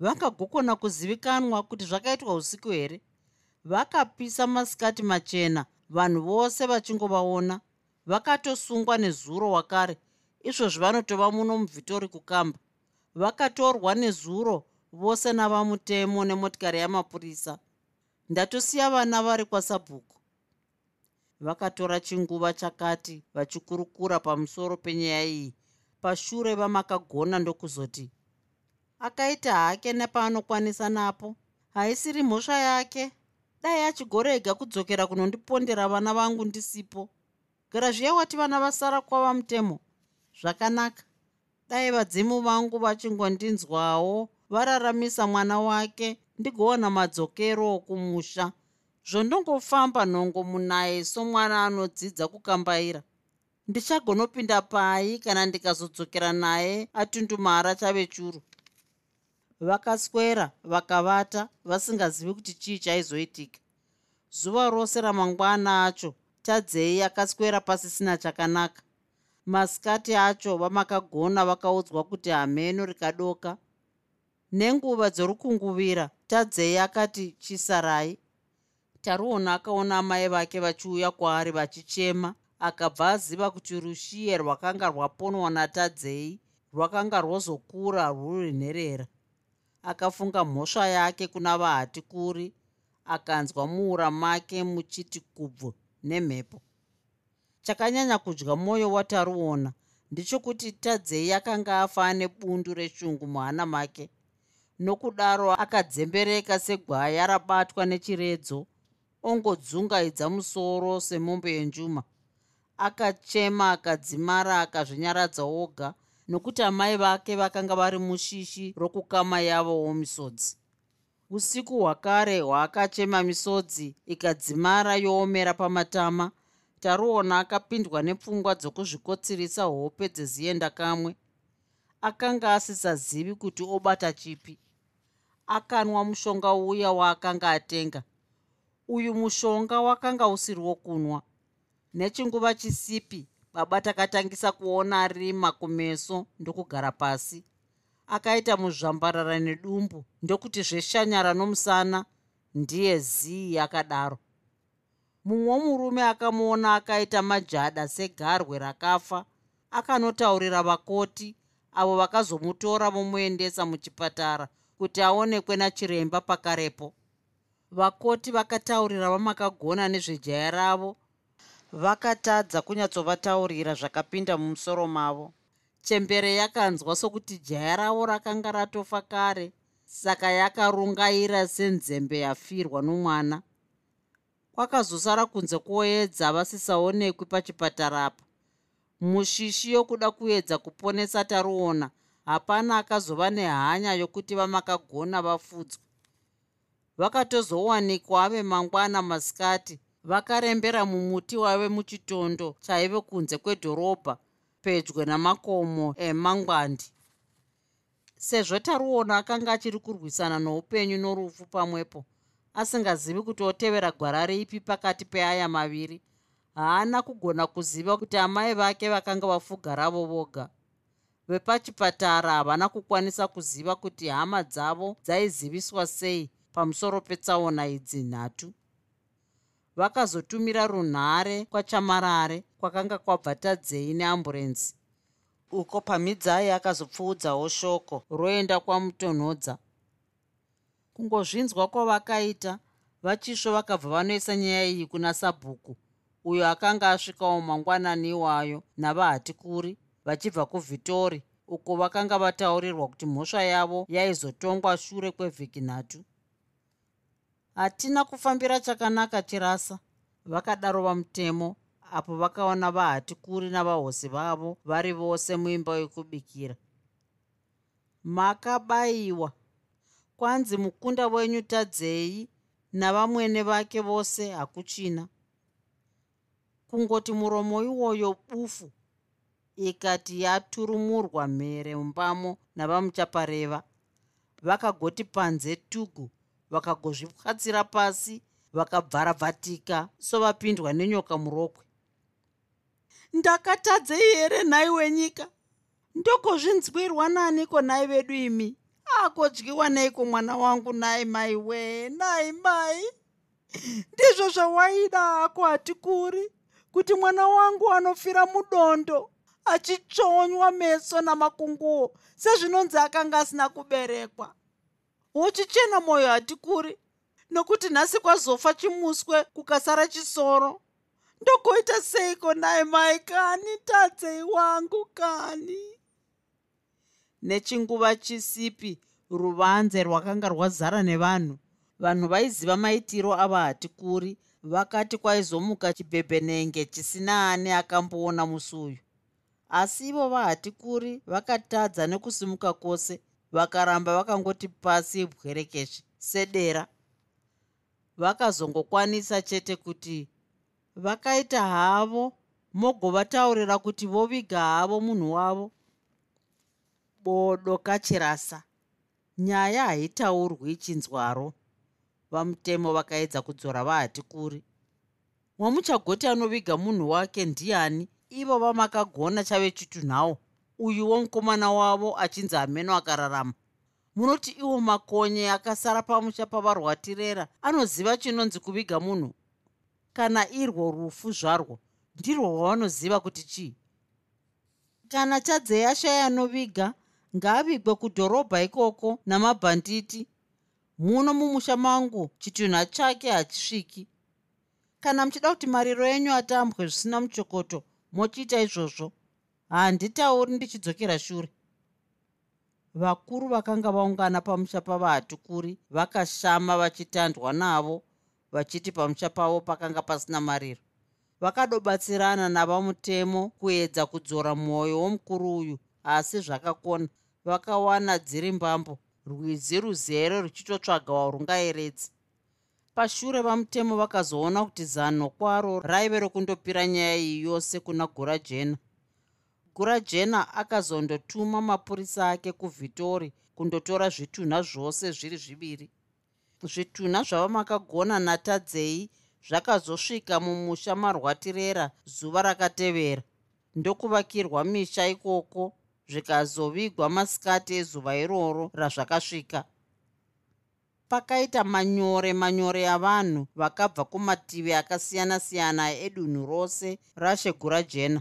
Vangagokona kuzivikanwa kuti zvakaitwa usiku here vakapisa masikati machena vanhu vose vachingovaona. Vakatosungwa nezuro wakare izvozvi vanotova muno muvhitori kukamba. Vakatorwa nezuro vose navamutemo nemotikari yamapurisa. Ndatosiya vana vari kwasabhuku. Vakatora chinguva chakati vachikurukura pamusoro penyaya iyi. Pashure vamakagona ndokuzoti akaita hake nepaanokwanisa napo haisiri mhosva yake dai achigorega kudzokera kunondipondera vana vangu ndisipo. Garazviya wati vana vasara kwava mutemo zvakanaka. Dai vadzimu vangu vachingondinzwawo vararamisa mwana wake ndigowana madzokero okumusha. Zvondongofamba nhongo munaye somwana anodzidza kukambaira. Ndichagonopinda pai kana ndikazodzokera naye atundumara chave churu. Vakaswera vakavata vasingazivi kuti chii chaizoitika zuva rose ramangwana acho tadzei akaswera pasisina chakanaka. Masikati acho vamakagona vakaudzwa kuti hameno rikadoka. Nenguva dzorukunguvira tadzei akati chisarai. Taruona akaona amai vake vachiuya kwaari vachichema akabva aziva kuti rushiye rwakanga rwaponwa natadzei rwakanga rwozokura rwuri nherera. Akafunga mhosva yake kuna vahati kuri akanzwa muura make muchiti kubvu nemhepo. Chakanyanya kudya mwoyo wataruona. Ndechokuti tadzei akanga afa nebundu reshungu muhana make nokudaro akadzembereka segwaya rabatwa nechiredzo ongodzungaidza musoro semombe yenjuma. Akachema akadzimara akazvinyaradza oga nokuti amai vake vakanga vari mushishi rokukama yavowo misodzi usiku hwakare hwaakachema misodzi ikadzimara yoomera pamatama. Taruona akapindwa nepfungwa dzokuzvikotsirisa hope dzezienda kamwe. Akanga asisazivi kuti obata chipi. Akanwa mushonga uya waakanga atenga. Uyu mushonga wakanga usiri wokunwa. Nechinguva chisipi baba takatangisa kuona rima kumeso ndokugara pasi akaita muzvambarara nedumbu. Ndokuti zveshanyara nomusana ndiye zii akadaro mumwe murume akamuona akaita majada segarwe rakafa akanotaurira vakoti avo vakazomutora vomuendesa muchipatara kuti aonekwe nachiremba pakarepo. Vakoti vakataurira vamakagona nezvejaya ravo vakatadza kunyatsovatauririra zvakapinda mumusoro mavo chembere yakanzwa sokuti jaya ravo rakanga ratofa kare. Saka yakarungaira senzembe yafirwa nomwana. Kwakazosara kunze kwoedza vasisaonekwi pachipatara apa mushishi yokuda kuedza kuponesa taruona hapana akazova nehanya yokuti vamakagona vafudzwa vakatozowanikwa ave mangwana masikati vakarembera mumuti waive muchitondo chaive kunze kwedhorobha pedyo namakomo emangwandi. Sezvo taruona akanga achiri kurwisana noupenyu norufu pamwepo asingazivi kuti otevera gwara ripi pakati peaya maviri haana kugona kuziva kuti amai vake vakanga vafuga ravo voga. Vepachipatara havana kukwanisa kuziva kuti hama dzavo dzaiziviswa sei pamusoro petsaona idzi nhatu vakazotumira runhare kwachamarare kwakanga kwabva tadzei neamburenzi. Uko pamidzai akazopfuudzawo shoko roenda kwamutonhodza. Kungozvinzwa kwavakaita vachisvo vakabva vanoisa nyaya iyi kuna sabhuku uyo akanga asvikawo mangwanani iwayo navahatikuri vachibva kuvhitori uko vakanga vataurirwa kuti mhosva yavo yaizotongwa shure kwevhiki nhatu hatina kufambira chakanaka chirasa vakadaro vamutemo apo vakaona vahatikuri navahosi vavo vari vose muimba yekubikira makabayiwa kwanzi mukunda wenyu tadzei navamwene vake vose hakuchina. Kungoti muromo iwoyo bufu ikati yaturumurwa mhere mumbamo navamuchapareva. Vakagoti panze tugu vakagozvipwatsira pasi vakabvarabvatika sovapindwa nenyoka murokwe. Ndakatadzei here nhai wenyika ndokozvinzwirwa naaniko nhai vedu imi? Akodyiwa neiko mwana wangu nhai mai we nhai mai? Ndizvo zvawaida hako hatikuri kuti mwana wangu anofira mudondo achitsvonywa meso namakunguo sezvinonzi akanga asina kuberekwa uchichena mwoyo hatikuri nokuti nhasi kwazofa chimuswe kukasara chisoro. Ndogoita seiko naye mai kani tadzei wangu kani? Nechinguva chisipi ruvanze rwakanga rwazara nevanhu vanhu vaiziva maitiro ava hatikuri vakati kwaizomuka chibhebhenenge chisina ani akamboona musi uyu asi ivo vahatikuri vakatadza nekusimuka kwose vakaramba vakangoti pasi bwerekeshe sedera. Vakazongokwanisa chete kuti vakaita havo mogovataurira kuti voviga havo munhu wavo. Bodo kachirasa nyaya haitaurwi chinzwaro. Vamutemo vakaedza kudzora vahati kuri wamuchagoti anoviga munhu wake ndiani? Ivo vamakagona chave chitunhau uyuwo mukomana wavo achinzi hameno akararama. Munoti iwo makonye akasara pamusha pavarwatirera anoziva chinonzi kuviga munhu. Kana irwo rufu zvarwo ndirwo rwavanoziva kuti chii? Kana chadzei ashaya anoviga ngaavigwe kudhorobha ikoko namabhanditi. Muno mumusha mangu chitunha chake hachisviki. Kana muchida kuti mariro enyu atambwe zvisina muchokoto mochiita izvozvo handitauri ndichidzokera shure. Vakuru vakanga vaungana pamusha pavahatukuri vakashama vachitandwa navo vachiti pamusha pavo pakanga pasina mariro. Vakadobatsirana navamutemo kuedza kudzora mwoyo womukuru uyu asi zvakakona. Vakawana dziri mbambo rwizi ruzere ruchitotsvagawa rungaeredzi. Pashure vamutemo vakazoona kuti zano kwaro raive rokundopira nyaya iyi yose kuna gura jena gura jena akazondotuma mapurisa ake kuvhitori kundotora zvitunha zvose zviri zviviri. Zvitunha zvava makagona natadzei zvakazosvika mumusha marwatirera zuva rakatevera. Ndokuvakirwa misha ikoko zvikazovigwa masikati ezuva iroro razvakasvika. Pakaita manyore manyore avanhu vakabva kumativi akasiyana-siyana edunhu rose rashegura jena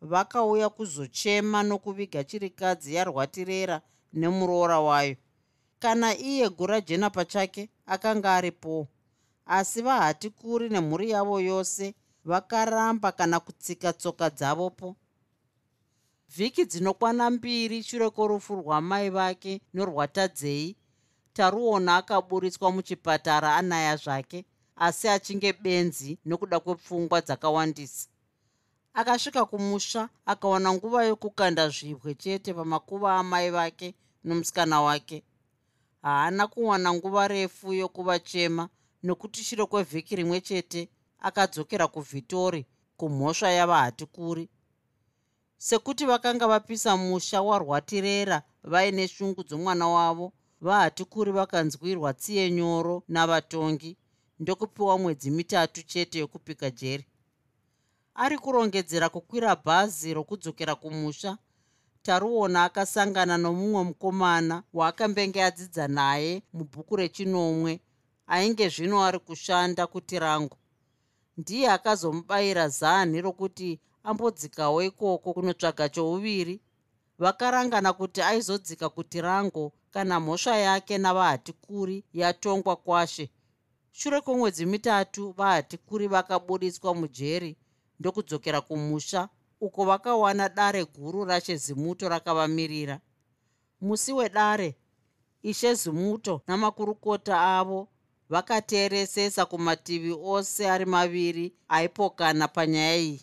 vakauya kuzochema nokuviga chirikadzi yarwatirera nemuroora wayo. Kana iye gura jena pachake akanga aripowo asi vahati kuri nemhuri yavo yose vakaramba kana kutsika tsoka dzavopo. Vhiki dzinokwana mbiri shure kworufu rwamai vake norwatadzei taruona akaburitswa muchipatara anaya zvake asi achinge benzi nokuda kwepfungwa dzakawandisa akasvika kumusha akawana nguva yokukanda zvibwe chete pamakuva amai vake nomusikana wake. Haana kuwana nguva refu yokuvachema nokuti shure kwevhiki rimwe chete akadzokera kuvhitori kumhosva yavahatikuri sekuti vakanga vapisa musha warwatirera vaine shungu dzomwana wavo vahatikuri vakanzwirwa tsiye nyoro navatongi ndokupiwa mwedzi mitatu chete yokupika jeri ari kurongedzera kukwira bhazi rokudzokera kumusha. Taruona akasangana nomumwe mukomana waakambenge adzidza naye mubhuku rechinomwe ainge zvino ari kushanda kuti rangu ndiye akazomubayira zani rokuti ambodzikawo ikoko kunotsvaga chouviri. Vakarangana kuti aizodzika kuti rango kana mhosva yake navahatikuri yatongwa kwashe. Shure kwemwedzi mitatu vahatikuri vakabudiswa mujeri ndokudzokera kumusha uko vakawana dare guru rashe zimuto rakavamirira musi wedare ishe zimuto namakurukota avo vakateeresesa kumativi ose ari maviri aipokana panyaya iyi.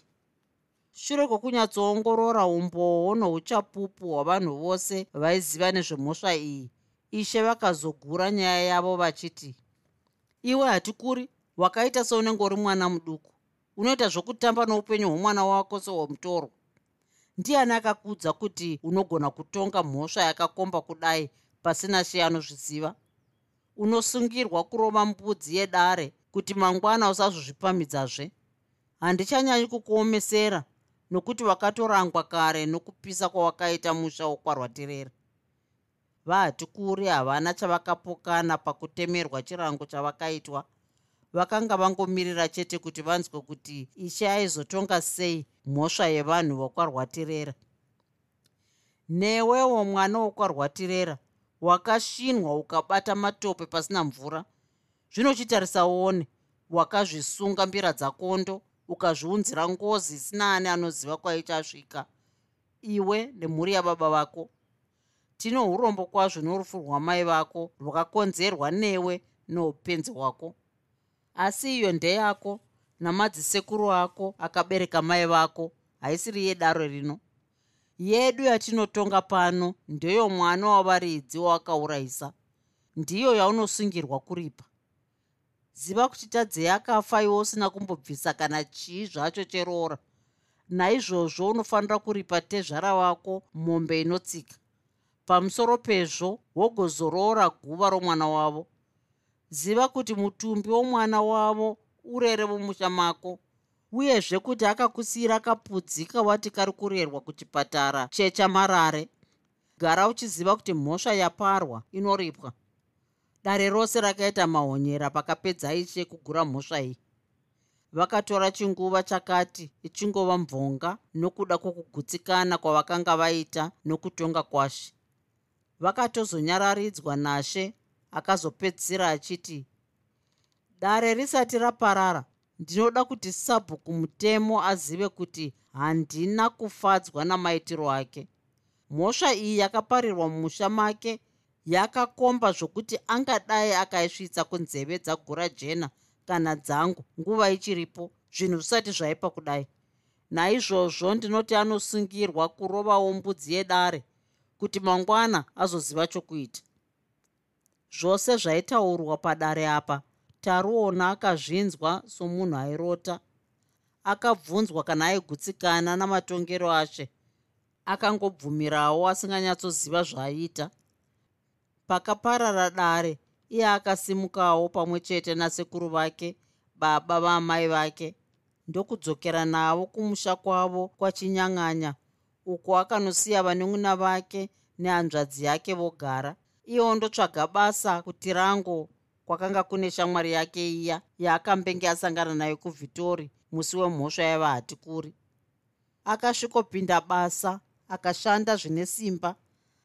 Shure kwokunyatsoongorora umboo nouchapupu hwavanhu vose vaiziva nezvemhosva iyi ishe vakazogura nyaya yavo vachiti iwe hatikuri wakaita seunenge uri mwana muduku unoita zvokutamba noupenyu hwomwana wako sehwomutorwa ndiani akakudza kuti unogona kutonga mhosva yakakomba kudai pasina she anozviziva unosungirwa kurova mbudzi yedare kuti mangwana usazozvipamidzazve handichanyanyi kukuomesera nokuti wakatorangwa kare nokupisa kwawakaita musha wokwarwatirera. Vahati kuri havana chavakapokana pakutemerwa chirango chavakaitwa vakanga vangomirira chete kuti vanzwe kuti ishe aizotonga sei mhosva yevanhu vokwarwatirera newewo mwana wokwarwatirera wakashinwa ukabata matope pasina mvura zvinochitarisaone wakazvisunga mbira dzakondo ukazviunzira ngozi isina ani anoziva kwaichasvika iwe nemhuri yababa vako. Tino urombo kwazvo norufu rwamai vako rwakakonzerwa newe noupenzi hwako asi iyo ndeyako namadzisekuru ako akabereka mai vako. Haisiri yedaro rino. Yedu yatinotonga pano ndeyo mwana wavaridzi wawakaurayisa ndiyo yaunosungirwa kuripa. Ziva kuti tadzei akafa iwe usina kumbobvisa kana chii zvacho cheroora. Naizvozvo unofanira kuripa tezvara wako mombe inotsika. Pamusoro pezvo wogozoroora guva romwana wavo ziva kuti mutumbi womwana wavo urere mumusha mako uyezve kuti akakusiyira kapudzika wati kari kurerwa kuchipatara chechamarare gara uchiziva kuti mhosva yaparwa inoripwa. Dare rose rakaita mahonyera pakapedza ishe kugura mhosva iyi. Vakatora chinguva chakati ichingova mvonga nokuda kwokugutsikana kwavakanga vaita nokutonga kwashe. Vakatozonyararidzwa nashe akazopedzisira achiti dare risati raparara ndinoda kuti sabhuku mutemo azive kuti handina kufadzwa namaitiro ake. Mhosva iyi yakaparirwa mumusha make yakakomba zvokuti angadai akaisvitsa kunzeve dzagura jena kana dzangu nguva ichiripo zvinhu zvisati zvaipa kudai. Naizvozvo ndinoti anosungirwa kurovawo mbudzi yedare kuti mangwana azoziva chokuita zvose zvaitaurwa padare apa. Taruona akazvinzwa somunhu airota. Akabvunzwa kana aigutsikana namatongero ashe akangobvumirawo asinganyatsoziva zvaaita pakaparara dare iye akasimukawo pamwe chete nasekuru vake baba vaamai vake. Ndokudzokera navo kumusha kwavo kwachinyang'anya uko akanosiya vanun'una vake nehanzvadzi yake vogara iyewo ndotsvaga basa kuti rango kwakanga kune shamwari yake iya yaakambenge asangana nayo kuvhitori musi wemhosva yaiva hati kuri. Akasvikopinda basa akashanda zvine simba.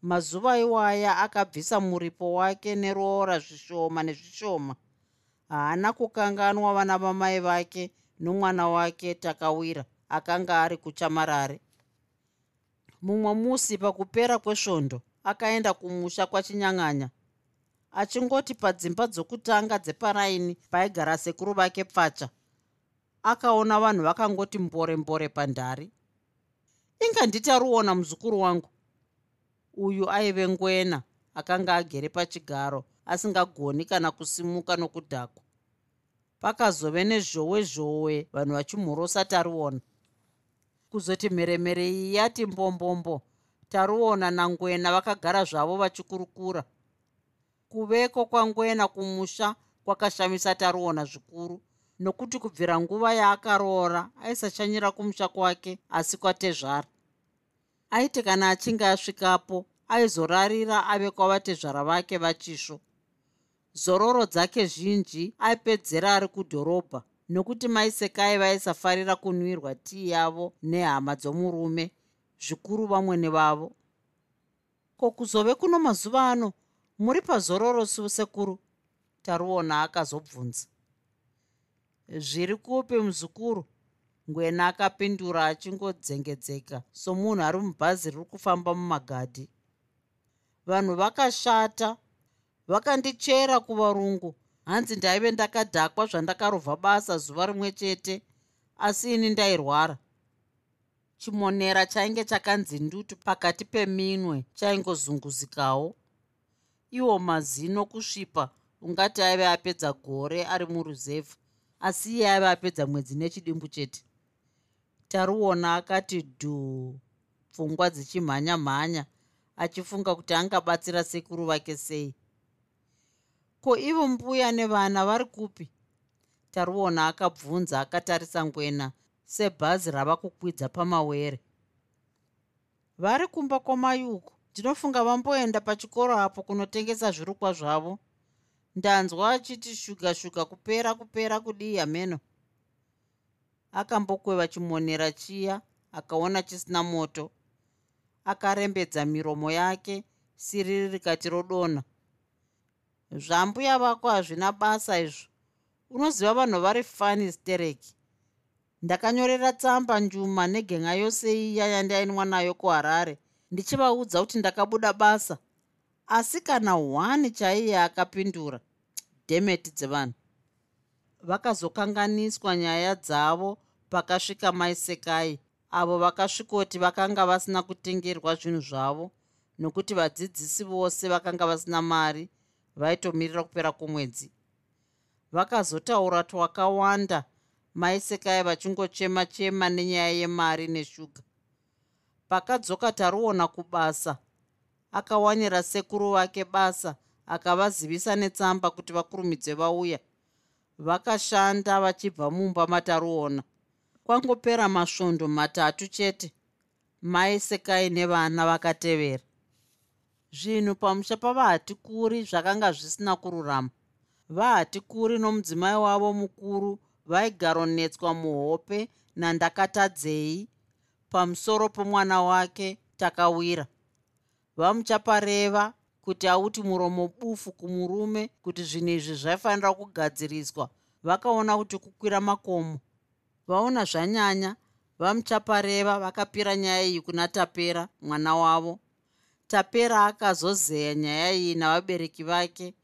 Mazuva iwaya akabvisa muripo wake neroora zvishoma nezvishoma. Haana kukanganwa vana vamai vake nomwana wake takawira akanga ari kuchamarare. Mumwe musi pakupera kwesvondo akaenda kumusha kwachinyang'anya. Achingoti padzimba dzokutanga dzeparaini paigara sekuru vake pfacha. Akaona vanhu vakangoti mbore mbore pandari. Inga nditaruona muzukuru wangu. Uyu aive ngwena akanga agere pachigaro asingagoni kana kusimuka nokudhakwa. Pakazove nezhowe zhowe vanhu vachimhorosa taruona kuzoti mheremhere iyi yati mbombombo taruona nangwena vakagara zvavo vachikurukura. Kuveko kwangwena kumusha kwakashamisa taruona zvikuru nokuti kubvira nguva yaakaroora aisashanyira kumusha kwake asi kwatezvara aiti kana achinge asvikapo aizorarira ave kwavatezvara vake vachisvo zororo dzake zhinji aipedzera ari kudhorobha nokuti maisekai vaisafarira kunwirwa tii yavo nehama dzomurume zvikuru vamwene vavo ko kuzove kuno mazuva ano muri pazororo sekuru? Taruona akazobvunza. Zviri kupi muzukuru? Ngwena akapindura achingodzengedzeka somunhu ari mubhazi riri kufamba mumagadhi. Vanhu vakashata vakandichera kuvarungu. Hanzi ndaive ndakadhakwa zvandakarovha basa zuva rimwe chete asi ini ndairwara chimonera chainge chakanzi ndutu pakati peminwe chaingozunguzikawo. Iwo mazino kusvipa ungati aive apedza gore ari muruzevha asi iye aive apedza mwedzi nechidimbu chete. Taruona akati dhuu pfungwa dzichimhanya mhanya achifunga kuti angabatsira sekuru vake sei. Ko ivo mbuya nevana vari kupi? Taruona akabvunza akatarisa ngwena sebhazi rava kukwidza pamawere. Vari kumba kwamayuko ndinofunga vamboenda pachikoro apo kunotengesa zvirukwa zvavo. Ndanzwa achiti shuga shuga kupera kupera kudii hameno akambokweva chimonera chiya akaona chisina moto. Akarembedza miromo yake siriri rikati rodonha zvambuya vako hazvina basa izvo. Unoziva vanhu vari fani stereki ndakanyorera tsamba njuma negenga yose iya yandainwa nayo kuharare. Ndichivaudza kuti ndakabuda basa. Asi kana hwani chaiye akapindura dhemeti dzevanhu vakazokanganiswa nyaya dzavo pakasvika maisekai avo vakasvikoti vakanga vasina kutengerwa zvinhu zvavo nokuti vadzidzisi vose vakanga vasina mari vaitomirira kupera kwomwedzi vakazotaura twakawanda maisekai vachingochema chema nenyaya yemari neshuga. Pakadzoka taruona kubasa. Akawanira sekuru vake basa akavazivisa netsamba kuti vakurumidze vauya. Vakashanda vachibva mumba mataruona. Kwangopera masvondo matatu chete. Mai sekai nevana vakatevera. Zvinhu pamusha pavahatikuri zvakanga zvisina kururama. Vahatikuri nomudzimai wavo mukuru vaigaronetswa muhope nandakatadzei. Pamusoro pomwana wake takawira. Vamuchapareva kuti auti muromo bufu kumurume kuti zvinhu izvi zvaifanira kugadziriswa. Vakaona kuti kukwira makomo. Vaona zvanyanya vamuchapareva vakapira nyaya iyi kuna tapera mwana wavo. Tapera akazozeya nyaya iyi navabereki vake.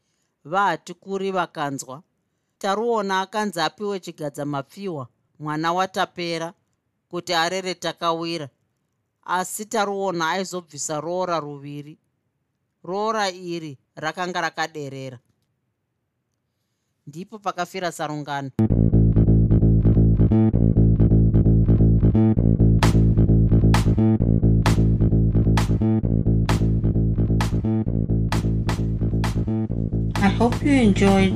Vahatikuri vakanzwa taruona akanzi apiwe chigadzamapfihwa mwana watapera kuti arere takawira. Asi taruona aizobvisa roora ruviri. Roora iri rakanga rakaderera. Ndipo pakafira sarungano. I hope you enjoyed